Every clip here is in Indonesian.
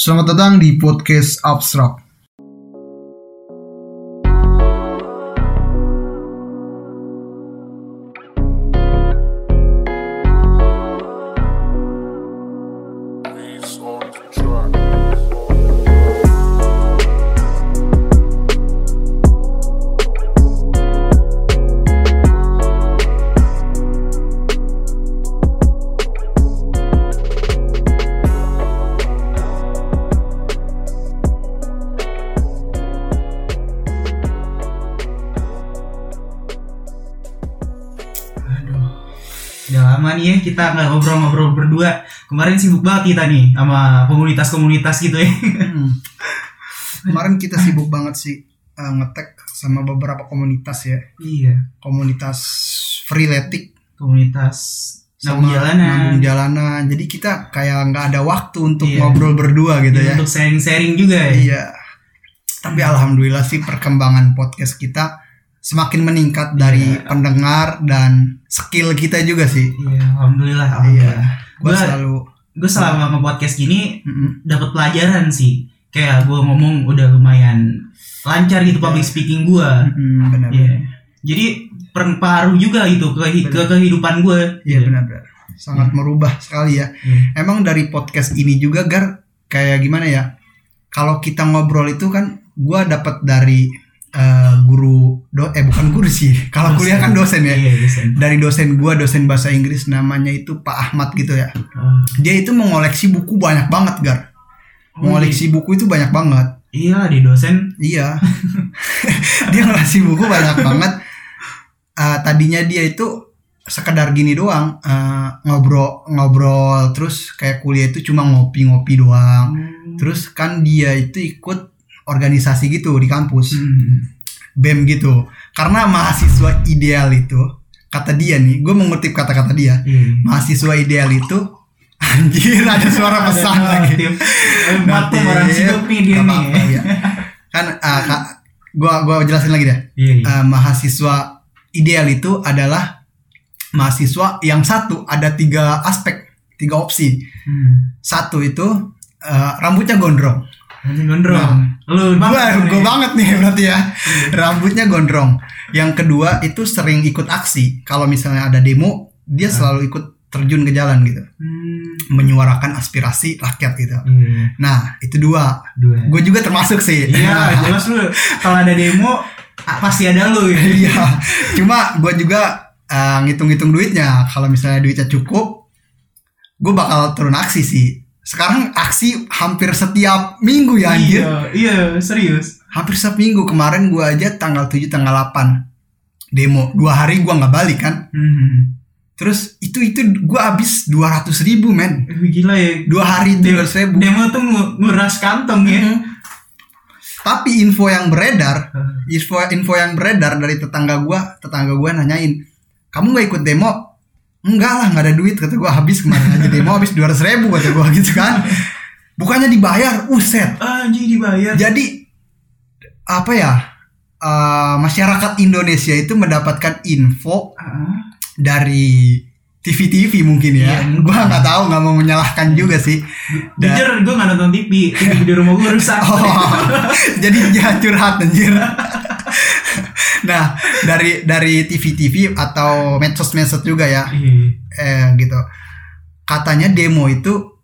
Selamat datang di podcast Abstrak. Kemarin sibuk banget kita nih sama komunitas-komunitas gitu ya. Hmm. Kemarin kita sibuk banget sih uh, ngetek sama beberapa komunitas ya. iya. Komunitas freeletic Komunitas sama nabung jalanan. nabung jalanan. Jadi kita kayak nggak ada waktu untuk Iya. ngobrol berdua gitu ya. Untuk sharing-sharing juga ya. Iya. Tapi alhamdulillah sih perkembangan podcast kita semakin meningkat dari Iya. pendengar dan skill kita juga sih. Iya, alhamdulillah. Iya. alhamdulillah. Gue Gua- selalu Gue selama nge-podcast gini Mm-mm. dapat pelajaran sih. Kayak gue ngomong udah lumayan lancar gitu public speaking gue. Mm-mm, benar. Iya. Jadi berpengaruh juga gitu ke, ke kehidupan gue. Iya benar-benar. Sangat merubah sekali ya. Iya. Emang dari podcast ini juga Gar kayak gimana ya? Kalau kita ngobrol itu kan gua dapat dari eh, guru do eh bukan guru sih. Kalau kuliah kan dosen ya. Iya, dosen. Dari dosen gua dosen bahasa Inggris namanya itu Pak Ahmad gitu ya. Oh. Dia itu mengoleksi buku banyak banget Gar. Oh, Mengoleksi buku itu banyak banget. Iya di dosen Iya. dia ngasih buku banyak banget. Eh, tadinya dia itu sekedar gini doang eh, ngobrol ngobrol terus kayak kuliah itu cuma ngopi-ngopi doang. Terus kan dia itu ikut organisasi gitu di kampus, Hmm. BEM gitu. Karena mahasiswa ideal itu kata dia nih, gue mengutip kata-kata dia. Iya. Mahasiswa ideal itu anjir ada suara pesan lagi. Mati orang hidup nih dia nih. ya. Kan ah, Kak, gua gua jelasin lagi deh. Iya. iya. Eh, mahasiswa ideal itu adalah mahasiswa yang satu ada tiga aspek, tiga opsi. Hmm. Satu itu eh, rambutnya gondrong. Nanti gondrong. Nah. Lu Gua, banget gua nih. banget nih berarti ya. Rambutnya gondrong. Yang kedua itu sering ikut aksi. Kalau misalnya ada demo, dia selalu ikut terjun ke jalan gitu, Hmm. menyuarakan aspirasi rakyat gitu. Iya. Nah, itu dua. Dua. Gue juga termasuk sih. Iya, jelas lu kalau ada demo pasti ada lu gitu. Iya. Cuma gue juga eh, ngitung-ngitung duitnya. Kalau misalnya duitnya cukup, gue bakal turun aksi sih. Sekarang aksi hampir setiap minggu ya anjir. Iya, iya, serius. Hampir setiap minggu. Kemarin gue aja tanggal 7, tanggal 8 demo. Dua hari gue nggak balik kan. Hmm. Terus itu itu gue habis 200 ribu men. Gila ya. Dua hari 200 ribu. Demo tuh ngu- nguras kantong ya. Tapi info yang beredar, info info yang beredar dari tetangga gua, tetangga gua nanyain, kamu nggak ikut demo? Enggak lah, nggak ada duit kata gua habis kemarin aja demo habis dua ribu kata gua gitu kan. Bukannya dibayar, uset. Anjing dibayar. Jadi apa ya? eh, masyarakat Indonesia itu mendapatkan info Ah, dari TV-TV mungkin ya. Iya. Gua nggak tahu, nggak mau menyalahkan juga sih. Dan- Jujur gue gak nonton TV TV di rumah gue rusak Oh, jadi dia curhat anjir. nah, dari dari TV-TV atau medsos-medsos juga ya, Iya. eh gitu. Katanya demo itu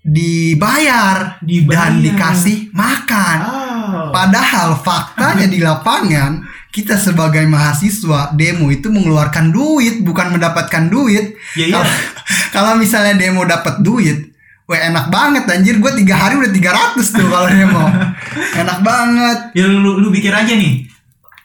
dibayar, Dibayar. dan dikasih makan. Oh. Padahal faktanya di lapangan kita sebagai mahasiswa demo itu mengeluarkan duit bukan mendapatkan duit. Ya, iya. Kalau- Kalau misalnya demo dapat duit, wah enak banget anjir. Gue tiga hari udah 300 tuh kalau demo. enak banget. Ya lu, lu pikir aja nih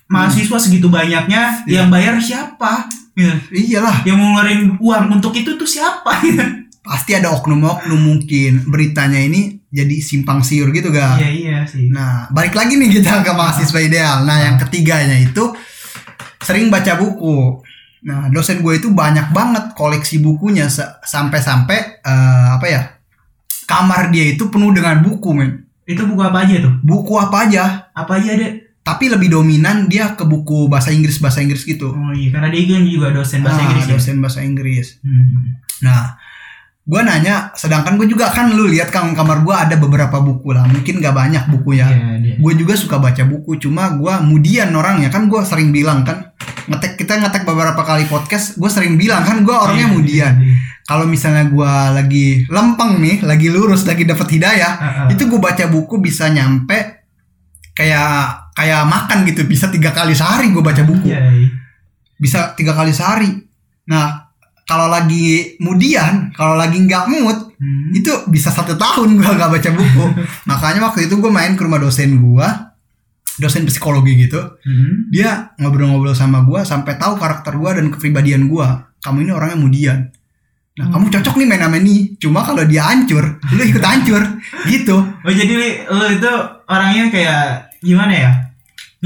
Mahasiswa segitu banyaknya Iya. Yang bayar siapa Gitu. Iyalah, Yang mau ngeluarin uang untuk itu tuh siapa pasti ada oknum-oknum mungkin beritanya ini jadi simpang siur gitu ga. Iya iya sih Nah, balik lagi nih kita ke mahasiswa ideal. Nah, yang ketiganya itu sering baca buku. Nah, dosen gue itu banyak banget koleksi bukunya sa- sampai-sampai eh, apa ya? Kamar dia itu penuh dengan buku, men. Itu buku apa aja tuh Buku apa aja, Apa aja ada tapi lebih dominan dia ke buku bahasa Inggris bahasa Inggris gitu. Oh iya karena dia kan juga dosen bahasa Ah, Inggris ya dosen bahasa Inggris. Hmm. Nah, gue nanya sedangkan gue juga kan lu lihat kan kamar gue ada beberapa buku lah mungkin gak banyak bukunya Iya, dia. gue juga suka baca buku cuma gue kemudian orangnya kan gue sering bilang kan ngetek kita ngetek beberapa kali podcast gue sering bilang kan gue orangnya Iya, kemudian iya, iya. kalau misalnya gue lagi lempeng nih lagi lurus lagi dapat hidayah Ah, ah. itu gue baca buku bisa nyampe kayak kayak makan gitu bisa tiga kali sehari gue baca buku Iya, iya. bisa tiga kali sehari nah kalau lagi kemudian kalau lagi nggak mood Hmm. itu bisa satu tahun gue nggak baca buku makanya waktu itu gue main ke rumah dosen gue dosen psikologi gitu Hmm. dia ngobrol-ngobrol sama gue sampai tahu karakter gue dan kepribadian gue kamu ini orangnya kemudian nah Hmm. kamu cocok nih main sama ini cuma kalau dia hancur lu ikut hancur gitu Oh jadi lu itu orangnya kayak gimana ya?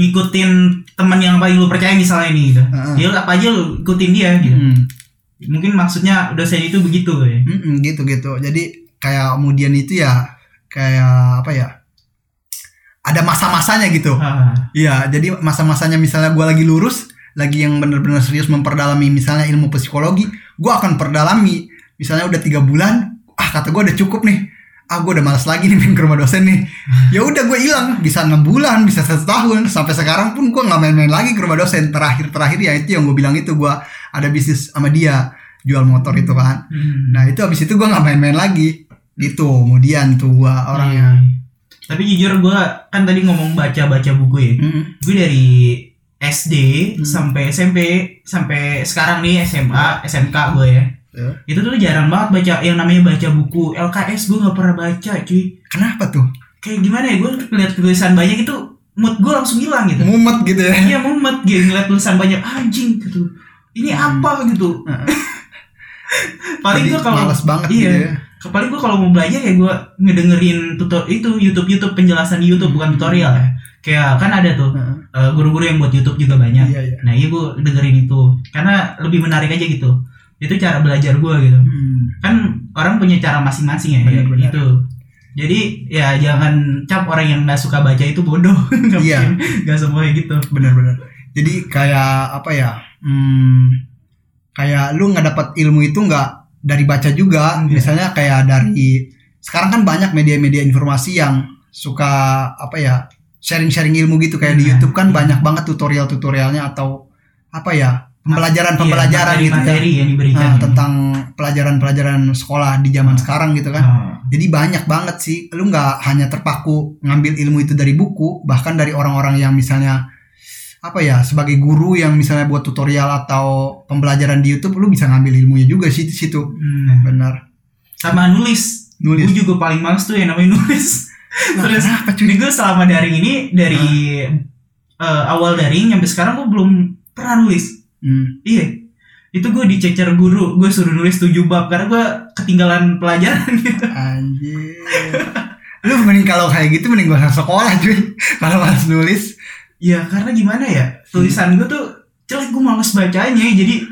Ngikutin teman yang paling lu percaya misalnya ini gitu. Heeh. Dia apa aja lu ikutin dia gitu. Mm. Mungkin maksudnya dosen itu begitu ya. Mm-mm, gitu gitu jadi kayak kemudian itu ya kayak apa ya ada masa-masanya gitu Ah, Iya, jadi masa-masanya misalnya gue lagi lurus, lagi yang bener-bener serius memperdalami misalnya ilmu psikologi, gue akan perdalami. Misalnya udah tiga bulan, ah kata gue udah cukup nih. Ah gue udah malas lagi nih main ke rumah dosen nih. Ya udah gue hilang, bisa enam bulan, bisa satu tahun. Sampai sekarang pun gue nggak main-main lagi ke rumah dosen. Terakhir-terakhir ya itu yang gue bilang itu gue ada bisnis sama dia jual motor itu kan. hmm. Nah itu abis itu gue nggak main-main lagi. Gitu, kemudian tuh gue orangnya. Iya. Tapi jujur gue kan tadi ngomong baca-baca buku ya. Mm-mm. Gue dari SD Hmm. sampai SMP sampai sekarang nih SMA SMK gue ya. Ya. Itu tuh jarang banget baca yang namanya baca buku LKS gue nggak pernah baca cuy. Kenapa tuh? Kayak gimana ya gue ngeliat tulisan banyak itu mood gue langsung hilang gitu. Mumet gitu ya. Iya mumet gitu ngeliat tulisan banyak anjing gitu. Ini Hmm. apa gitu. Paling gue kalau males banget iya. gitu ya. Paling gue kalau mau belajar ya gue ngedengerin tutor itu YouTube YouTube penjelasan di YouTube bukan tutorial ya. Kayak kan ada tuh eh, guru-guru yang buat YouTube juga banyak. Iya, iya. Nah iya gue dengerin itu karena lebih menarik aja gitu. Itu cara belajar gue gitu. Hmm. Kan orang punya cara masing-masing ya Benar, benar. gitu. Jadi ya jangan cap orang yang nggak suka baca itu bodoh. Nggak Iya. nggak semuanya gitu. Benar-benar. Jadi kayak apa ya? Hmm, kayak lu nggak dapat ilmu itu nggak dari baca juga. Iya. Misalnya kayak dari sekarang kan banyak media-media informasi yang suka apa ya? sharing-sharing ilmu gitu kayak di Iya. YouTube kan banyak banget tutorial-tutorialnya atau apa ya? Pembelajaran-pembelajaran Iya, gitu ya. materi yang diberikan. Nah, tentang pelajaran-pelajaran sekolah di zaman sekarang gitu kan. Oh. Jadi banyak banget sih, lu nggak hanya terpaku ngambil ilmu itu dari buku, bahkan dari orang-orang yang misalnya apa ya sebagai guru yang misalnya buat tutorial atau pembelajaran di YouTube, lu bisa ngambil ilmunya juga sih di situ. Hmm. Benar. Sama nulis. Nulis. Gue juga paling males tuh yang namanya nulis. Nah, Terus kenapa cuy? gue selama daring ini dari eh, awal daring sampai sekarang gue belum pernah nulis. Hmm. Iya. Itu gue dicecer guru, gue suruh nulis 7 bab karena gue ketinggalan pelajaran gitu. Anjir. lu mending kalau kayak gitu mending usah sekolah cuy. Kalau malas nulis. Ya karena gimana ya, tulisan gue tuh jelek gue males bacanya jadi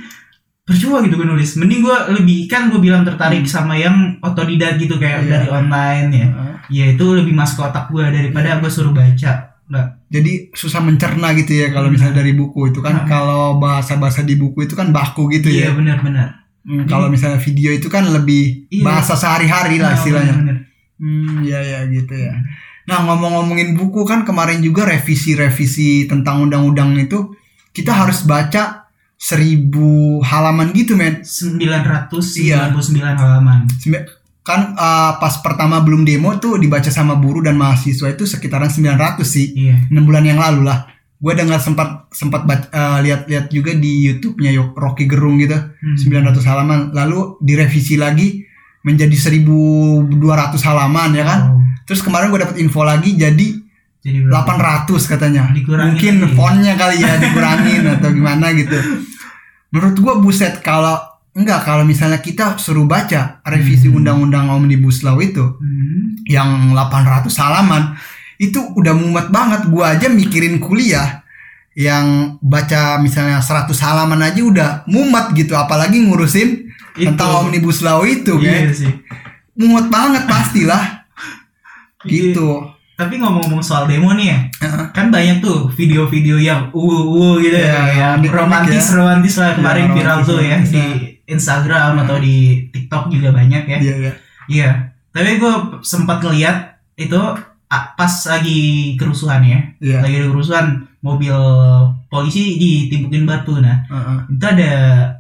percuma gitu gue nulis. Mending gue lebih kan gue bilang tertarik sama yang otodidak gitu kayak Iya. dari online ya. Ya itu lebih masuk ke otak gue daripada gue suruh baca. Nggak. Jadi susah mencerna gitu ya kalau misalnya dari buku itu kan Nah. kalau bahasa-bahasa di buku itu kan baku gitu Iya ya. benar-benar. Hmm, kalau misalnya video itu kan lebih Iya. bahasa sehari-hari lah Nah, istilahnya. benar-benar. Hmm, ya ya gitu ya. Nah ngomong-ngomongin buku kan kemarin juga revisi-revisi tentang undang-undang itu kita harus baca seribu halaman gitu men. 999 Iya. halaman. Kan uh, pas pertama belum demo tuh dibaca sama buruh dan mahasiswa itu sekitaran 900 sih. Iya. 6 bulan yang lalu lah. Gue dengar sempat sempat uh, lihat-lihat juga di YouTube-nya Yo- Rocky Gerung gitu. Hmm. 900 halaman lalu direvisi lagi menjadi 1200 halaman ya kan. Oh, Terus kemarin gue dapet info lagi jadi jadi berapa? 800 katanya. Dikurangin Mungkin fontnya kali ya dikurangin atau gimana gitu. Menurut gue buset kalau enggak kalau misalnya kita suruh baca revisi Hmm. undang-undang Omnibus Law itu Hmm. yang 800 halaman itu udah mumet banget. Gua aja mikirin kuliah yang baca misalnya 100 halaman aja udah mumet gitu apalagi ngurusin Itu. tentang Omnibus Law itu Iya kan. sih. Mumet banget pastilah Iya. gitu. Tapi ngomong-ngomong soal demo nih ya, Heeh. kan banyak tuh video-video yang uh uh gitu Iya, ya, yang unik-unik romantis ya. romantis lah kemarin Iya, viral tuh ya romantis di Instagram atau di TikTok juga banyak ya. Iya iya. Iya. Tapi gue sempat ngeliat itu pas lagi kerusuhan ya. Iya. Lagi ada kerusuhan mobil polisi ditimpukin batu nah. Heeh. Itu ada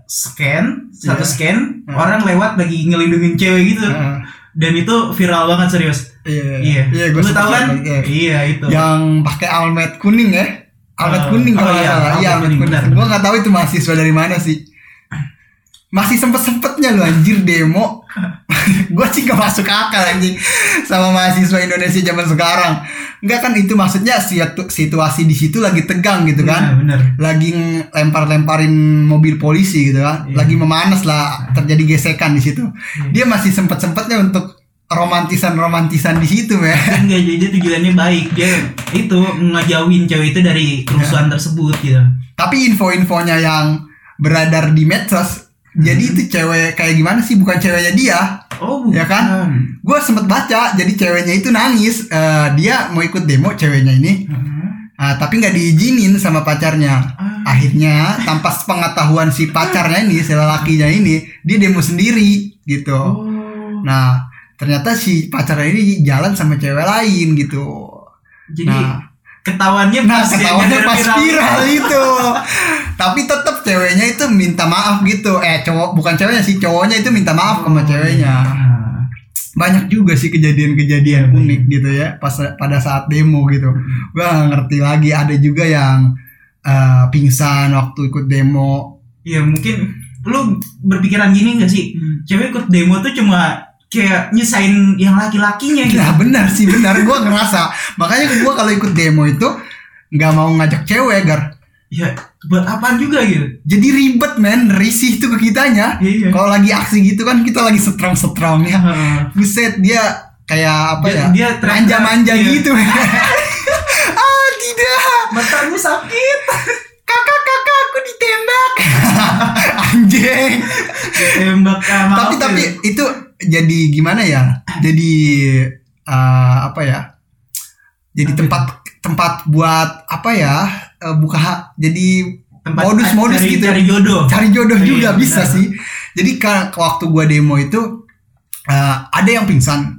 scan, satu Iya. scan Heeh. orang lewat lagi ngelindungin cewek gitu. Heeh. Dan itu viral banget serius. Iya. Iya. Iya, Lu gua tahu kan? iya. Iya itu. Yang pakai almet kuning ya? Almet Eh, kuning oh kalau iya, salah. Iya, almet kuning, kuning. benar. nggak tahu itu mahasiswa dari mana sih. Masih sempet-sempetnya lu anjir demo. gua sih gak masuk akal anjing sama mahasiswa Indonesia zaman sekarang. Enggak kan itu maksudnya situ- situasi di situ lagi tegang gitu kan. Bener, bener. lagi lempar-lemparin mobil polisi gitu kan, Iya. lagi memanas lah, terjadi gesekan di situ. Dia masih sempet-sempetnya untuk romantisan-romantisan di situ ya. Enggak jadi tujuannya baik. Dia itu ngejauhin cewek itu dari kerusuhan tersebut gitu. Tapi info-infonya yang beredar di medsos, jadi itu cewek kayak gimana sih? Bukan ceweknya dia. Oh, bukan. Ya kan? Gue sempet baca, jadi ceweknya itu nangis. Eh, dia mau ikut demo ceweknya ini, Heeh. Ah, tapi nggak diizinin sama pacarnya. Ah. Akhirnya tanpa pengetahuan si pacarnya ini, si lelakinya ini, dia demo sendiri gitu. Oh. Nah, ternyata si pacarnya ini jalan sama cewek lain gitu. Jadi Nah, ketahuannya nah pas ketawanya gara-gara pas viral itu. Tapi tetap ceweknya itu minta maaf gitu. Eh, cowok bukan ceweknya sih, cowoknya itu minta maaf sama ceweknya. iya. Banyak juga sih kejadian-kejadian Iya, unik gitu ya pas pada saat demo gitu. Gua ngerti lagi ada juga yang eh, pingsan waktu ikut demo. Iya mungkin lu berpikiran gini gak sih? Cewek ikut demo tuh cuma kayak nyusahin yang laki-lakinya gitu. Nah benar sih benar gua ngerasa makanya gua kalau ikut demo itu nggak mau ngajak cewek gar Ya buat apaan juga gitu? jadi ribet men risih tuh ke kitanya Iya. kalau lagi aksi gitu kan kita lagi strong strongnya Heeh. buset dia kayak apa Dia- ya dia manja-manja iya. gitu ah tidak Matamu sakit. Aku ditembak. Anjing. Tembak sama tapi apa tapi itu jadi gimana ya? Jadi eh, apa ya? Jadi Apa tempat tempat buat apa ya? Eh, buka jadi Tempat modus-modus cari- gitu. Cari jodoh. cari jodoh Iya, juga bisa benar. sih. Jadi ka- waktu gua demo itu eh, ada yang pingsan.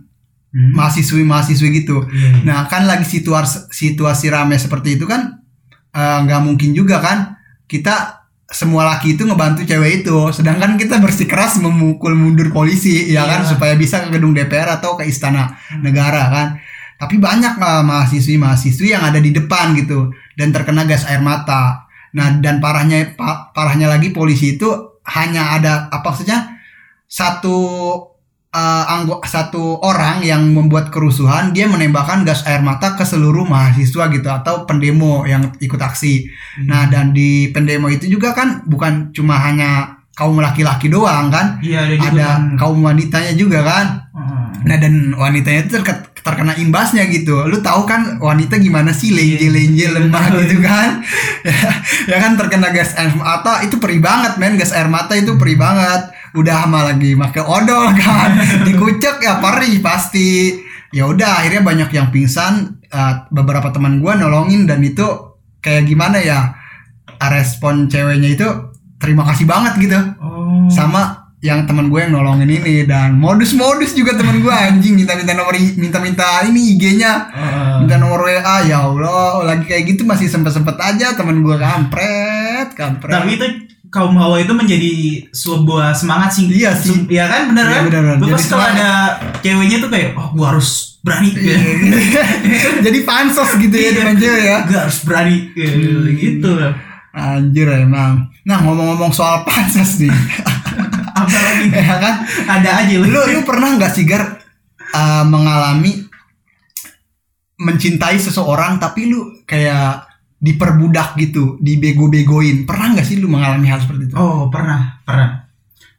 Hmm. mahasiswi mahasiswi gitu. Iya. nah kan lagi situasi situasi rame seperti itu kan nggak mungkin juga kan kita semua laki itu ngebantu cewek itu. Sedangkan kita bersikeras memukul mundur polisi ya kan Iya. supaya bisa ke gedung DPR atau ke istana negara kan. Tapi banyak lah mahasiswi mahasiswi yang ada di depan gitu. Dan terkena gas air mata. Nah dan parahnya pa- parahnya lagi polisi itu hanya ada apa maksudnya satu eh, anggo satu orang yang membuat kerusuhan dia menembakkan gas air mata ke seluruh mahasiswa gitu atau pendemo yang ikut aksi Nah, dan di pendemo itu juga kan bukan cuma hanya kaum laki-laki doang kan, Iya ada juga ada kan. kaum wanitanya juga kan. Heeh. Nah, dan wanitanya itu terke- terkena imbasnya gitu. Lu tahu kan wanita gimana sih Iya. lenje-lenje lemah gitu kan? ya kan terkena gas air mata itu perih banget men, gas air mata itu perih banget. Udah sama lagi pakai odol kan, dikucek ya perih pasti. Ya udah akhirnya banyak yang pingsan. Eh, beberapa teman gua nolongin dan itu kayak gimana ya? Respon ceweknya itu terima kasih banget gitu Oh. sama yang teman gue yang nolongin ini dan modus-modus juga teman gue anjing minta-minta nomor minta-minta ini IG-nya Heeh. minta nomor WA ya Allah lagi kayak gitu masih sempet-sempet aja teman gue kampret kampret Tapi itu kaum hawa itu menjadi sebuah semangat sih. Iya sih. Iya kan bener Iya, kan? bener, bener. Pasti kalau ada ceweknya tuh kayak oh gua harus berani Iya. gitu. jadi pansos gitu ya Iya. dengan cewek ya Gua harus berani Hmm. gitu. anjir emang nah ngomong-ngomong soal pansos nih Apa lagi? ya kan Ada aja lu lu pernah nggak sih gar uh, mengalami mencintai seseorang tapi lu kayak diperbudak gitu dibego-begoin pernah nggak sih lu mengalami hal seperti itu Oh pernah pernah.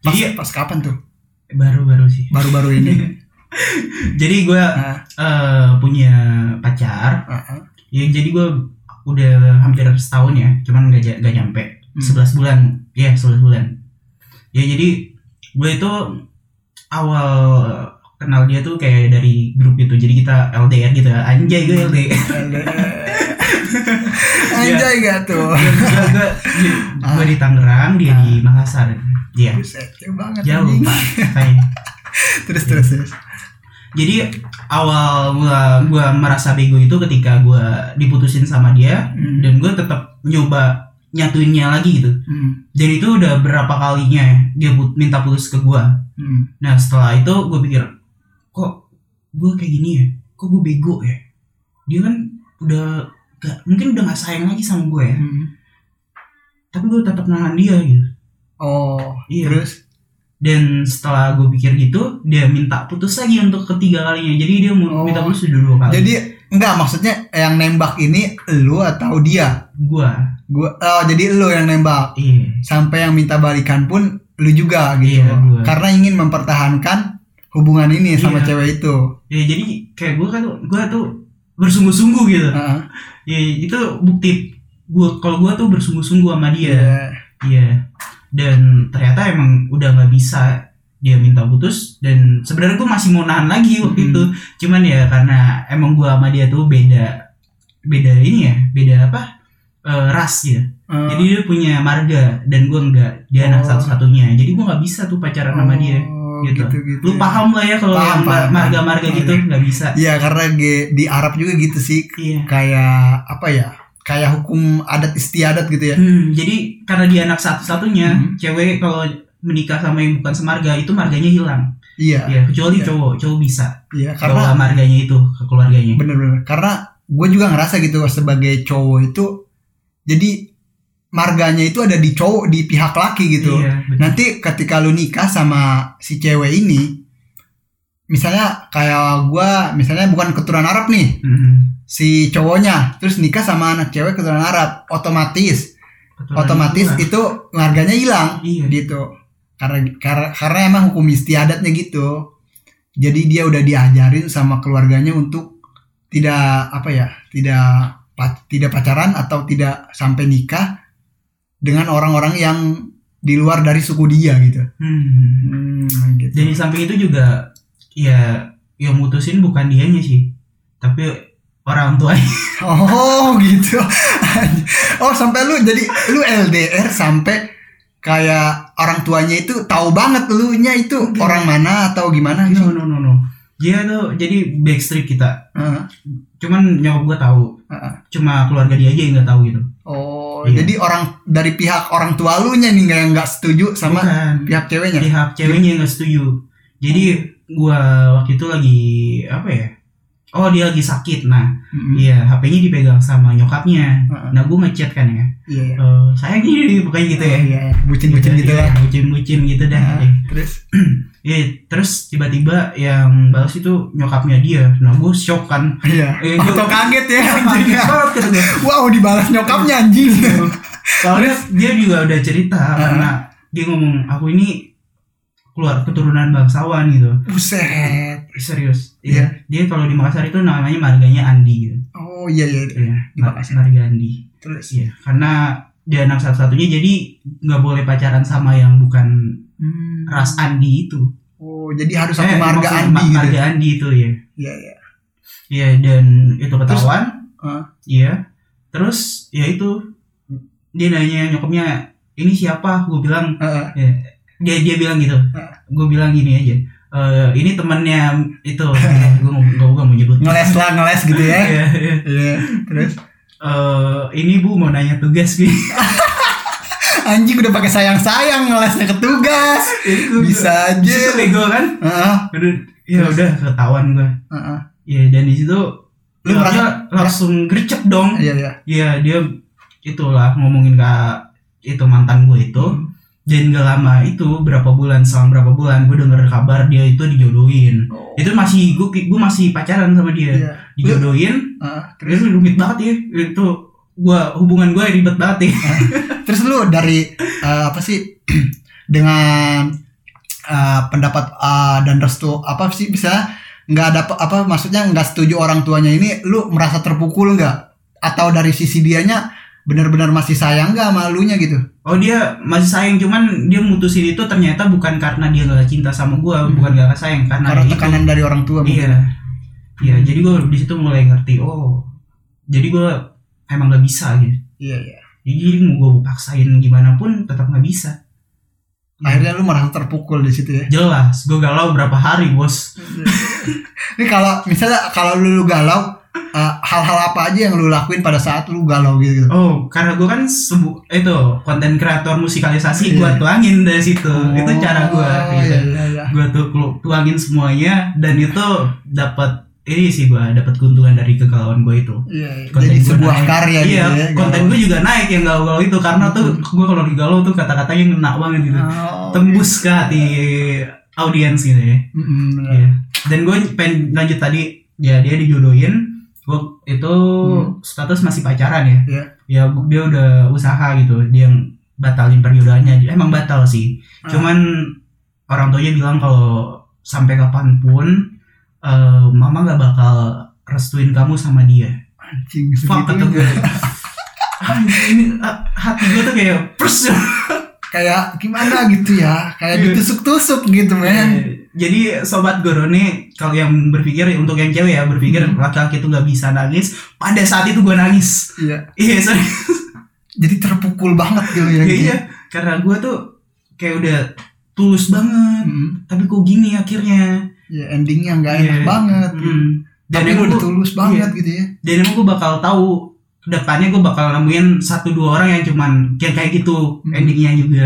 pas, Jadi pas kapan tuh baru-baru sih. baru-baru ini Jadi gue Ah, eh, punya pacar. ah, ah. Ya jadi gue udah hampir setahun ya, cuman gak, gak nyampe Hmm. 11 bulan. Ya 11 bulan. Ya jadi gue itu awal kenal dia tuh kayak dari grup itu. Jadi kita LDR gitu. Anjay gue LDR. anjay gak tuh gue, gue, gue di Tangerang, dia di Makassar. Iya. Jauh banget Jauh pak. Terus terus terus Jadi awal gua gua merasa bego itu ketika gua diputusin sama dia Hmm. dan gua tetap nyoba nyatuinnya lagi gitu. Hmm. Dan itu udah berapa kalinya ya dia put- minta putus ke gua. Hmm. Nah setelah itu gue pikir kok gue kayak gini ya, kok gue bego ya. Dia kan udah gak, mungkin udah gak sayang lagi sama gue ya. Hmm. Tapi gue tetap nahan dia gitu. oh Iya. terus Dan setelah gue pikir gitu, dia minta putus lagi untuk ketiga kalinya. Jadi dia mau Oh. minta putus udah dua kali. jadi enggak maksudnya yang nembak ini lu atau dia gue, gua oh jadi lu yang nembak iya, sampai yang minta balikan pun lu juga gitu Iya, gua. karena ingin mempertahankan hubungan ini sama Iya. cewek itu ya jadi kayak gue kan, gue tuh bersungguh-sungguh gitu. Heeh. Ya itu bukti gue kalau gue tuh bersungguh-sungguh sama dia. Iya. Iya. Dan ternyata emang udah nggak bisa dia minta putus dan sebenarnya gue masih mau nahan lagi waktu Hmm. itu. Cuman ya karena emang gue sama dia tuh beda beda ini ya, beda apa? Eh, ras gitu. Eh, Jadi dia punya marga dan gue enggak. Dia anak Oh. satu-satunya. Jadi gue nggak bisa tuh pacaran sama dia. Oh, gitu. gitu, gitu Lu ya. paham lah ya kalau marga-marga gitu nggak bisa. Iya karena di Arab juga gitu sih Iya. kayak apa ya kayak hukum adat istiadat gitu ya Hmm, jadi karena dia anak satu-satunya, Hmm. cewek kalau menikah sama yang bukan semarga itu marganya hilang. iya Ya, kecuali Iya. cowok, cowok bisa iya bawa karena marganya itu ke keluarganya. bener-bener karena gue juga ngerasa gitu sebagai cowok itu jadi marganya itu ada di cowok di pihak laki gitu. Iya, nanti ketika lu nikah sama si cewek ini misalnya kayak gua misalnya bukan keturunan Arab nih Hmm, si cowoknya terus nikah sama anak cewek keturunan Arab otomatis keturunan otomatis itu marganya hilang iya. gitu. Karena karena karena emang hukum istiadatnya gitu. Jadi dia udah diajarin sama keluarganya untuk tidak apa ya tidak tidak pacaran atau tidak sampai nikah dengan orang-orang yang di luar dari suku dia gitu Hmm. Hmm, gitu. Dan di samping itu juga ya yang mutusin bukan dianya sih, tapi orang tuanya. Oh gitu. oh sampai lu jadi lu LDR sampai kayak orang tuanya itu tahu banget lu nya itu Enggak. orang mana atau gimana sih? No no no no. Dia tuh jadi backstreet kita. Heeh, Cuman nyokap gue tahu. heeh. Cuma keluarga dia aja yang nggak tahu gitu. Oh, Iya. jadi orang dari pihak orang tua lu nya nih nggak nggak setuju sama Bukan. pihak ceweknya. pihak ceweknya yang nggak setuju jadi gua waktu itu lagi apa ya oh dia lagi sakit nah iya HP-nya dipegang sama nyokapnya Heeh. nah gua ngechat kan ya Iya. iya. Eh, sayang gini pokoknya gitu ya Oh, iya, bucin-bucin gitu Iya, lah. bucin-bucin gitu dah Nah, Iya. terus Iya, terus tiba-tiba yang balas itu nyokapnya dia nah gue shock kan iya. Eh, gua- kaget ya. Anjing. banget kata gua. wow, dibalas nyokapnya anjing. soalnya dia juga udah cerita Heeh. karena dia ngomong aku ini keluar keturunan bangsawan gitu Buset. serius Iya. dia kalau di Makassar itu namanya marganya Andi gitu Oh iya iya. Iya, Di mar- Makassar. marga Andi Terus. iya karena dia anak satu-satunya jadi nggak boleh pacaran sama yang bukan Hmm. ras Andi itu Oh, jadi harus satu Eh, marga Andi ma- gitu. marga Andi itu ya Iya iya. iya dan itu ketahuan Heeh. iya terus ya itu dia nanya nyokapnya ini siapa gue bilang Heeh. ya, dia dia bilang gitu Heeh. gue bilang gini aja "Eh, ini temannya itu gue mau gue mau nyebut Ngeles lah ngeles gitu ya. Iya, iya. Iya. Terus Eh, ini bu mau nanya tugas gitu anjing udah pakai sayang-sayang ngelesnya ke tugas. Bisa aja. Di situ bego kan ya Terus? udah ketahuan gue Heeh. ya dan di situ Lu merasa- langsung gercep dong Iya iya. Iya dia itulah ngomongin ke itu mantan gue itu dan gak lama itu berapa bulan selang berapa bulan gue denger kabar dia itu dijodohin Oh. itu masih gue gue masih pacaran sama dia Iya. dijodohin Heeh. terus rumit banget ya itu gue hubungan gue ribet banget ya Terus lu dari eh, apa sih dengan eh, pendapat eh, dan restu apa sih bisa nggak ada apa, maksudnya nggak setuju orang tuanya ini lu merasa terpukul nggak atau dari sisi dianya benar-benar masih sayang nggak sama elunya gitu oh dia masih sayang cuman dia mutusin itu ternyata bukan karena dia gak cinta sama gue Hmm. bukan gak sayang karena, karena itu. tekanan dari orang tua mungkin. iya iya jadi gue di situ mulai ngerti oh jadi gue emang gak bisa gitu. Iya iya. Jadi mau gue paksain gimana pun tetap nggak bisa. Akhirnya lu merasa terpukul di situ ya? Jelas gue galau berapa hari bos. Ini kalau misalnya kalau lu, lu galau uh, hal-hal apa aja yang lu lakuin pada saat lu galau gitu? Oh karena gue kan sebu itu konten kreator musikalisasi gue Iya. tuangin dari situ. Itu cara gue Oh, gitu. iya, iya, iya. gue tuh tuangin semuanya dan itu dapat ini sih gue dapat keuntungan dari kegalauan gue itu Iya, iya. Konten jadi sebuah naik. karya iya, gitu ya konten gue juga naik yang galau-galau itu karena tuh gue kalau digalau tuh kata-katanya ngena banget gitu Oh, tembus ke hati audiens gitu ya Mm-mm, benar. Iya. dan gue pengen lanjut tadi ya dia dijodohin gue itu status masih pacaran ya Iya. ya dia udah usaha gitu dia yang batalin perjodohannya emang batal sih Ah. cuman orang tuanya bilang kalau sampai kapan pun eh, mama nggak bakal restuin kamu sama dia anjing fuck kata gue Anjing, ini ah, hati gue tuh kayak pers kayak gimana gitu ya kayak Iya. ditusuk-tusuk gitu men Eh, Jadi sobat Gorone kalau yang berpikir untuk yang cewek ya berpikir Hmm. laki-laki itu nggak bisa nangis, pada saat itu gue nangis. iya Iya sorry. jadi terpukul banget gitu ya Iya, gitu. iya. Karena gue tuh kayak udah tulus banget. Mm, Tapi kok gini akhirnya. Ya endingnya nggak enak Iya. banget gitu. Hmm. Dan tapi udah gua- tulus banget gitu ya dan emang gue bakal tahu ke depannya gue bakal nemuin satu dua orang yang cuman kayak kayak gitu Hmm. endingnya juga.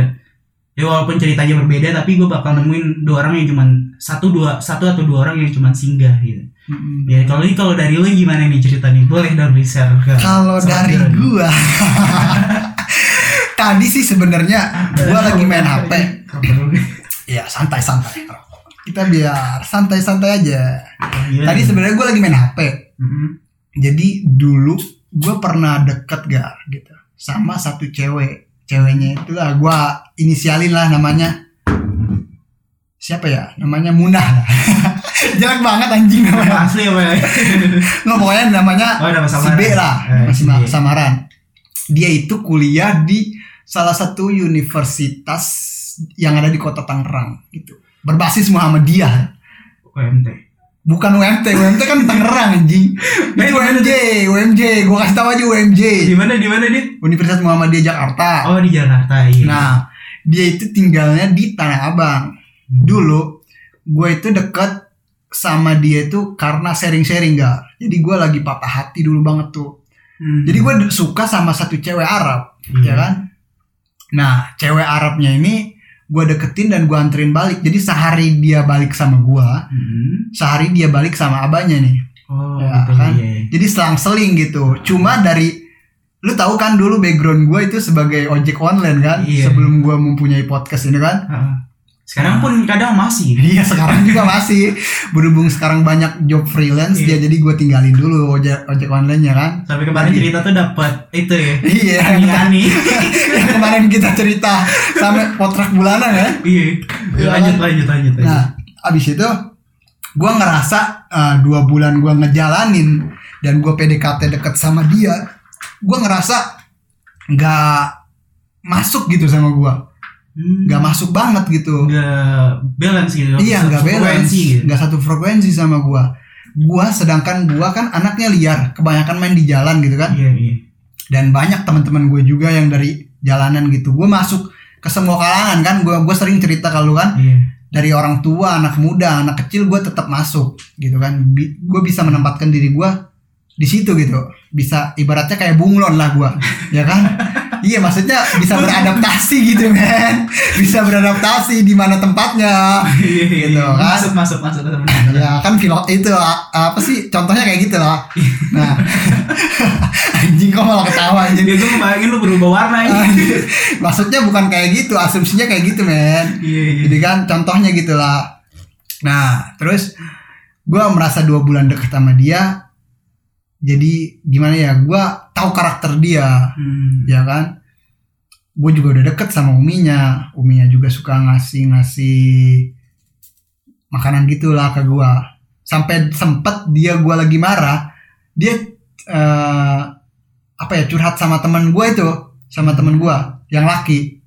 Ya walaupun ceritanya berbeda tapi gue bakal nemuin dua orang yang cuman satu dua satu atau dua orang yang cuman singgah gitu. Mm-mm. Ya kalau ini kalau dari lu gimana nih ceritanya? Boleh dong share ke Kalau dari Gorone. gua Tadi sih sebenarnya gua lagi main HP. Ya santai-santai. Kita biar santai-santai aja. Iya. Tadi sebenarnya gua lagi main HP. Mm-mm. Jadi dulu gua pernah deket gar gitu sama satu cewek. Ceweknya itu lah gua inisialin lah namanya. Siapa ya? Namanya Munah lah. Jelek banget anjing namanya. asli apa ya? Nggak pokoknya namanya Oh, nama si. B lah Eh, masih si samaran dia itu kuliah di salah satu universitas yang ada di kota Tangerang gitu berbasis Muhammadiyah OMT. bukan UMT UMT kan Tangerang anjing Eh, itu UMJ UMJ gua kasih tahu aja UMJ Di mana di mana dia? Universitas Muhammadiyah Jakarta Oh di Jakarta iya. nah dia itu tinggalnya di Tanah Abang dulu gue itu deket sama dia itu karena sharing-sharing gak jadi gue lagi patah hati dulu banget tuh Hmm. Jadi gue suka sama satu cewek Arab, Iya. ya kan? Nah, cewek Arabnya ini gue deketin dan gue anterin balik. Jadi sehari dia balik sama gue, Hmm. sehari dia balik sama abahnya nih. Oh Ya, gitu kan? iya. Jadi selang-seling gitu. Cuma dari lu tahu kan dulu background gue itu sebagai ojek online kan, Iya. sebelum gue mempunyai podcast ini kan. Heeh. Sekarang pun kadang masih. Iya sekarang juga masih berhubung sekarang banyak job freelance Iya. dia jadi gue tinggalin dulu ojek ojek online nya kan. Sampai kemarin Lagi. cerita tuh dapat itu ya. Iya. Ani-ani. yang kemarin kita cerita sampai potrak bulanan ya. Iya. Iya, Lanjut kan? lanjut lanjut. lanjut. Nah, abis itu gue ngerasa uh, dua bulan gue ngejalanin dan gue PDKT deket sama dia, gue ngerasa nggak masuk gitu sama gue, Hmm. masuk banget gitu. Nggak balance gitu. Iya nggak balance, gitu. nggak satu frekuensi sama gue. Gua sedangkan gua kan anaknya liar, kebanyakan main di jalan gitu kan. Iya iya. Dan banyak teman-teman gue juga yang dari jalanan gitu. Gue masuk ke semua kalangan kan. Gue gue sering cerita kalau kan Iya. dari orang tua, anak muda, anak kecil gue tetap masuk gitu kan. gue bisa menempatkan diri gue di situ gitu. Bisa ibaratnya kayak bunglon lah gue, ya kan? iya maksudnya bisa beradaptasi gitu men. Bisa beradaptasi di mana tempatnya. Gitu, iya. kan? Masuk masuk masuk benar. Ya kan film itu apa sih contohnya kayak gitu lah. Nah, anjing kok malah ketawa anjing. Dia gue ngebayangin lu berubah warna ini. Maksudnya bukan kayak gitu, asumsinya kayak gitu men. Iya iya. Jadi kan contohnya gitu lah. Nah, terus gue merasa dua bulan deket sama dia. Jadi gimana ya? Gue tahu karakter dia, Hmm. ya kan? Gue juga udah deket sama uminya. Uminya juga suka ngasih ngasih makanan gitulah ke gue. Sampai sempet dia gue lagi marah, dia eh, apa ya curhat sama teman gue itu, sama teman gue yang laki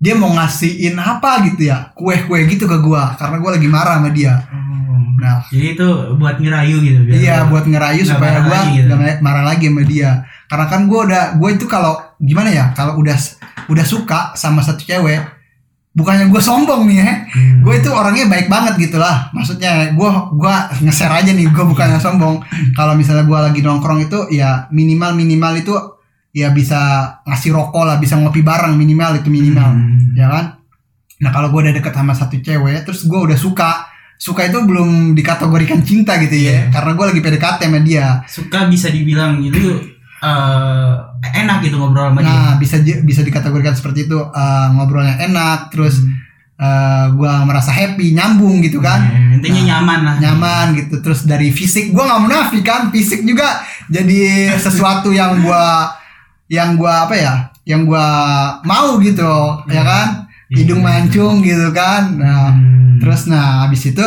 dia mau ngasihin apa gitu ya kue-kue gitu ke gua karena gua lagi marah sama dia Oh. Nah Jadi itu buat ngerayu gitu biar iya buat ngerayu supaya lagi gitu. nggak marah lagi sama dia. Karena kan gua udah gua itu kalau gimana ya kalau udah udah suka sama satu cewek bukannya gue sombong nih ya Hmm. gue itu orangnya baik banget gitu lah maksudnya gue gua nge-share aja nih gue bukannya sombong. Kalau misalnya gue lagi nongkrong itu ya minimal minimal itu ya bisa ngasih rokok lah bisa ngopi bareng minimal itu minimal. Hmm. ya kan? Nah kalau gue udah deket sama satu cewek terus gue udah suka suka itu belum dikategorikan cinta gitu ya Iya. karena gue lagi PDKT sama dia suka bisa dibilang itu eh, enak gitu ngobrol sama dia. nah bisa bisa dikategorikan seperti itu eh, ngobrolnya enak terus eh, gue merasa happy nyambung gitu kan Ya, intinya Nah, nyaman lah. nyaman gitu terus dari fisik gue nggak munafik kan fisik juga jadi sesuatu yang gua yang gua apa ya yang gua mau gitu ya kan Iya. hidung mancung gitu kan nah Hmm. Terus nah habis itu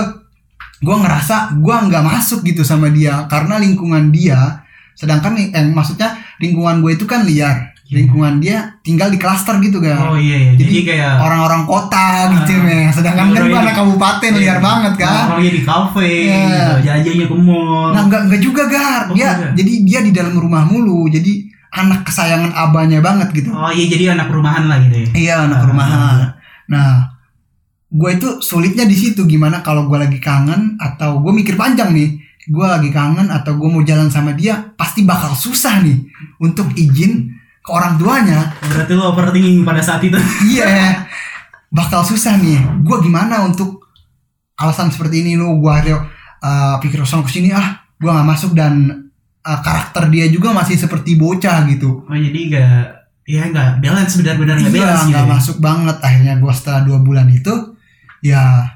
gua ngerasa gua nggak masuk gitu sama dia karena lingkungan dia sedangkan nih eh, maksudnya lingkungan gue itu kan liar Iya. lingkungan dia tinggal di klaster gitu kan Oh iya iya. Jadi, Jadi kayak orang-orang kota gitu Ah. men sedangkan kan gue ini- anak kabupaten Iya. liar banget kan Orangnya di kafe, Iya. gitu, jajannya ke mall. Nah enggak enggak juga Gar. Oh, Dia enggak. jadi dia di dalam rumah mulu. Jadi anak kesayangan abahnya banget gitu. Oh iya jadi anak rumahan lah gitu ya. Iya anak Ah. rumahan. Nah, gue itu sulitnya di situ gimana kalau gue lagi kangen atau gue mikir panjang nih. Gue lagi kangen atau gue mau jalan sama dia pasti bakal susah nih untuk izin ke orang tuanya. Berarti lo overthinking pada saat itu. Iya, bakal susah nih. Gue gimana untuk alasan seperti ini lu gue akhirnya uh, pikir kosong ke sini ah gue nggak masuk dan uh, karakter dia juga masih seperti bocah gitu. Oh jadi gak ya nggak balance benar-benar nggak Iya balance nggak gitu. ya. masuk banget akhirnya gue setelah dua bulan itu ya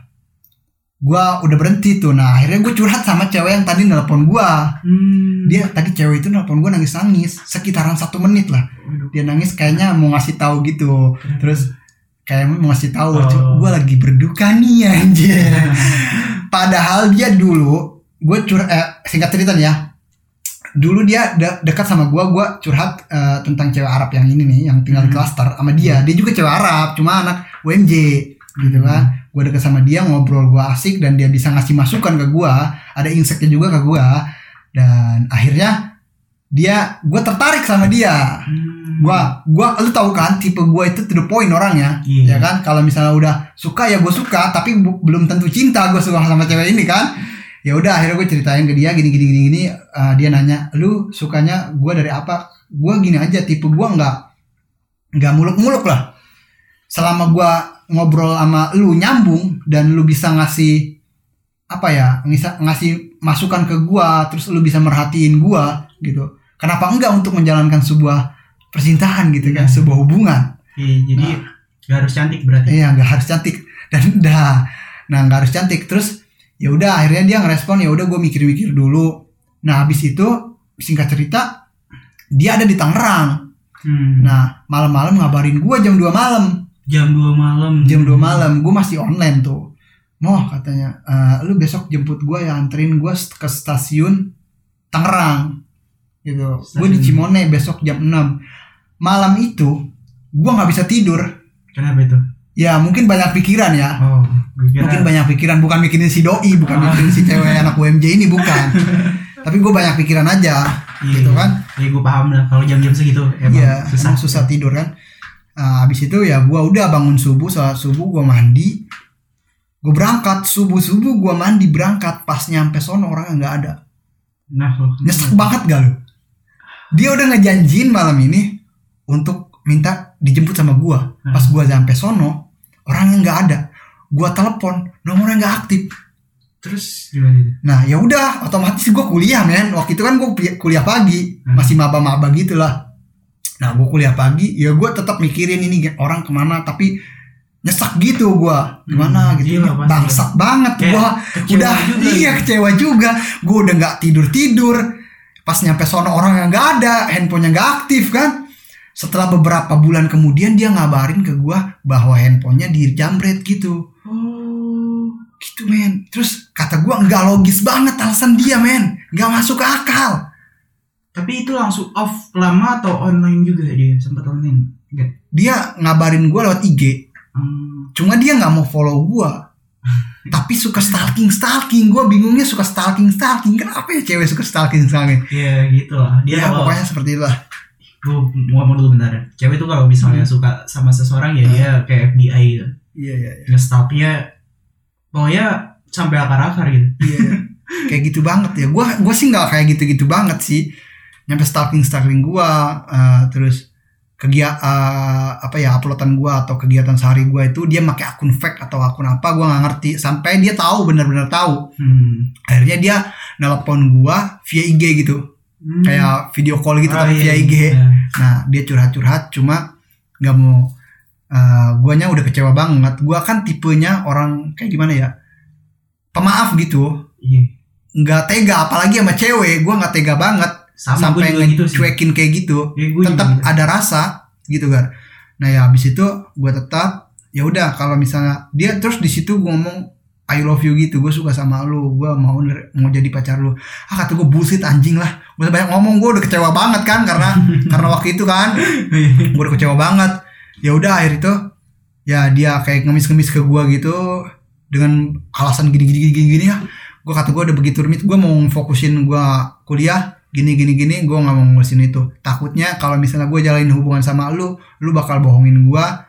gue udah berhenti tuh. Nah akhirnya gue curhat sama cewek yang tadi nelpon gue Hmm. dia tadi cewek itu nelpon gue nangis nangis sekitaran satu menit lah. Dia nangis kayaknya mau ngasih tahu gitu. Terus kayak mau ngasih tahu Oh. gue lagi berduka nih anjir. Padahal dia dulu gue cur eh, singkat cerita nih ya. Dulu dia de- dekat sama gue gue curhat eh, tentang cewek Arab yang ini nih yang tinggal di Hmm. klaster sama dia. Dia juga cewek Arab cuma anak UMJ gitu Hmm. kan gue deket sama dia ngobrol gue asik dan dia bisa ngasih masukan ke gue ada inseknya juga ke gue dan akhirnya dia gue tertarik sama dia. Hmm. gua gua lu tahu kan tipe gua itu to the point orangnya Iya. ya kan? Kalau misalnya udah suka ya gue suka tapi bu- belum tentu cinta gue suka sama cewek ini kan? Ya udah akhirnya gue ceritain ke dia gini gini gini gini Uh, dia nanya lu sukanya gua dari apa? Gua gini aja tipe gua nggak nggak muluk-muluk lah selama gua ngobrol sama lu nyambung dan lu bisa ngasih apa ya ngisa- ngasih masukan ke gua terus lu bisa merhatiin gua gitu. Kenapa enggak untuk menjalankan sebuah percintaan gitu kan Iya. sebuah hubungan? Iya, jadi nggak harus cantik berarti. iya nggak harus cantik. Dan dah. Nah nggak harus cantik. Terus ya udah akhirnya dia ngerespon ya udah gue mikir-mikir dulu. Nah habis itu singkat cerita dia ada di Tangerang. Hmm. nah malam-malam ngabarin gue jam 2 malam Jam 2 malam. jam 2 malam gue masih online tuh Moh katanya "Eh, lu besok jemput gue ya anterin gue ke stasiun Tangerang gitu gue di. Cimone besok jam 6 malam itu gue nggak bisa tidur Kenapa itu? ya mungkin banyak pikiran ya Oh, mungkin banyak pikiran bukan mikirin si doi bukan Ah. mikirin si cewek anak UMJ ini bukan tapi gue banyak pikiran aja Iya, gitu kan Iya, gue paham lah. Kalau jam-jam segitu emang Iya susah. emang susah tidur kan Nah, habis itu ya gue udah bangun subuh sholat subuh gue mandi. Gue berangkat subuh subuh gue mandi berangkat. Pas nyampe sono orangnya nggak ada. Nah, nyesek banget gak lu? Dia udah ngejanjiin malam ini untuk minta dijemput sama gue pas gue sampai sono orangnya nggak ada. Gue telepon nomornya nggak aktif. Terus gimana itu? Nah ya udah otomatis gue kuliah men. Waktu itu kan gue kuliah pagi. Hmm. Masih maba-maba gitu lah Nah gue kuliah pagi Ya gue tetap mikirin ini orang ke mana Tapi nyesek gitu gue Gimana Hmm, gitu. iya, pasti. Bangsat banget Kayak gue Udah juga iya gitu. kecewa juga. Gue udah gak tidur-tidur. Pas nyampe sono orang yang gak ada Handphonenya gak aktif kan. Setelah beberapa bulan kemudian Dia ngabarin ke gue Bahwa handphonenya dijamret gitu. Oh. gitu men. Terus kata gua nggak logis banget alasan dia men. Nggak masuk akal Tapi itu langsung off lama atau online juga dia sempat online? Enggak. dia ngabarin gua lewat IG Hmm. cuma dia nggak mau follow gua tapi suka stalking stalking gua bingungnya suka stalking stalking kenapa ya cewek suka stalking stalking Ya gitu lah. Dia ya kalau pokoknya seperti itulah gue mau ngomong dulu bentar. ya. Cewek tuh kalau misalnya Hmm. suka sama seseorang ya dia kayak FBI gitu. iya iya iya. ngestalknya pokoknya sampai akar-akar gitu Iya. kayak gitu banget ya gua gua sih nggak kayak gitu-gitu banget sih nyampe stalking stalking gua eh, terus kegiatan apa ya uploadan gua atau kegiatan sehari gua itu dia pakai akun fake atau akun apa gua nggak ngerti sampai dia tahu benar-benar tahu hmm. akhirnya dia nelpon gua via IG gitu Hmm. kayak video call gitu Oh, tapi via iya, IG iya. nah dia curhat-curhat cuma nggak mau eh, guanya udah kecewa banget gua kan tipenya orang kayak gimana ya pemaaf gitu Iya. nggak tega apalagi sama cewek gua nggak tega banget sama sampai gue gitu sih. ngecuekin kayak gitu Ya, gue juga tetap gitu. ada rasa gitu kan nah ya habis itu gua tetap ya udah kalau misalnya dia terus di situ gua ngomong I love you gitu gue suka sama lu gue mau mau jadi pacar lu. Ah kata gue bullshit anjing lah. Gue banyak ngomong gue udah kecewa banget kan karena karena waktu itu kan. Gue udah kecewa banget. Ya udah akhir itu ya dia kayak ngemis-ngemis ke gua gitu dengan alasan gini gini gini gini ya gue kata gue udah begitu rumit gue mau fokusin gua kuliah gini gini gini gue nggak mau ngurusin itu. Takutnya kalau misalnya gue jalin hubungan sama lu lu bakal bohongin gua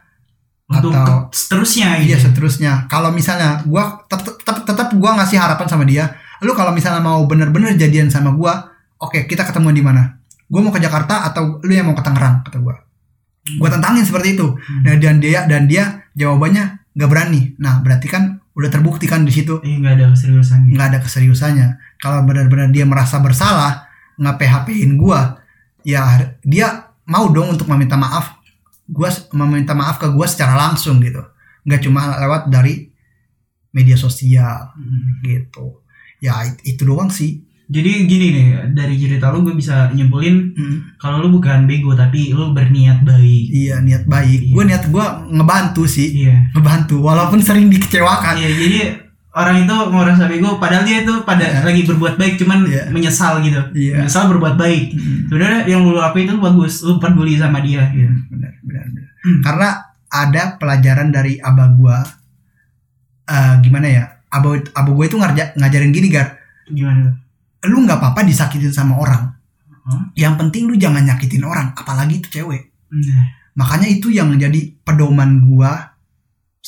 untuk atau- seterusnya iya gitu seterusnya. Kalau misalnya gua tetap tetap gue ngasih harapan sama dia lu kalau misalnya mau bener-bener jadian sama gua oke kita ketemu di mana? Gue mau ke Jakarta atau lu yang mau ke Tangerang? Kata gua. Gue tantangin seperti itu. Hmm. nah, dan dia dan dia jawabannya nggak berani. Nah berarti kan udah terbukti kan di situ. Iya nggak ada keseriusannya. nggak ada keseriusannya. Kalau benar-benar dia merasa bersalah nggak PHP-in gua. Ya dia mau dong untuk meminta maaf. Gua s- meminta maaf ke gua secara langsung gitu. Nggak cuma lewat dari media sosial Hmm. gitu. Ya it- itu doang sih. Jadi gini nih dari cerita lu gue bisa nyimpulin Hmm, kalau lu bukan bego tapi lu berniat baik. iya niat baik. Iya. gua niat gua ngebantu sih. Iya. ngebantu walaupun sering dikecewakan. Iya jadi orang itu mau rasa bego padahal dia itu pada Iya. lagi berbuat baik cuman Iya. menyesal gitu. Iya. Menyesal berbuat baik. Hmm, Sebenarnya yang lu lakuin itu bagus, lu peduli sama dia. Gitu. benar benar benar Hmm. karena ada pelajaran dari abah gua eh, gimana ya abah abah gua itu ngarja, ngajarin gini gar Gimana? lu nggak apa-apa disakitin sama orang Hah? yang penting lu jangan nyakitin orang apalagi itu cewek Nah, makanya itu yang menjadi pedoman gua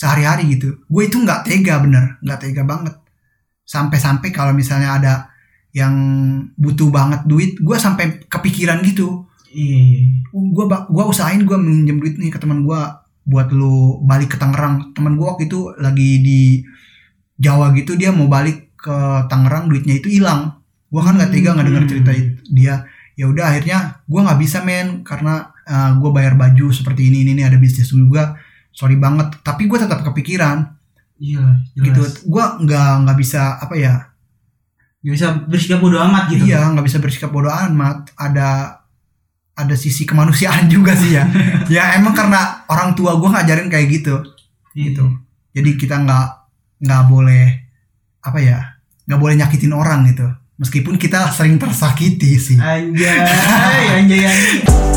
sehari-hari gitu. Gue itu nggak tega bener. Nggak tega banget. Sampai-sampai kalau misalnya ada yang butuh banget duit gua sampai kepikiran gitu. Iya. gue gua usahain gue minjem duit nih ke teman gue buat lu balik ke Tangerang. Teman gue waktu itu lagi di Jawa gitu dia mau balik ke Tangerang duitnya itu hilang. Gue kan nggak tega nggak dengar Hmm. cerita itu dia. Ya udah akhirnya gue nggak bisa men karena gue bayar baju seperti ini ini, ini ada bisnis juga sorry banget tapi gue tetap kepikiran Iya, jelas. gitu gue nggak nggak bisa apa ya Gak bisa bersikap bodo amat gitu. iya nggak bisa bersikap bodoh amat ada ada sisi kemanusiaan juga sih ya ya emang karena orang tua gue ngajarin kayak gitu Iya. gitu jadi kita nggak nggak boleh apa ya nggak boleh nyakitin orang gitu meskipun kita sering tersakiti sih Anjay, anjay, anjay.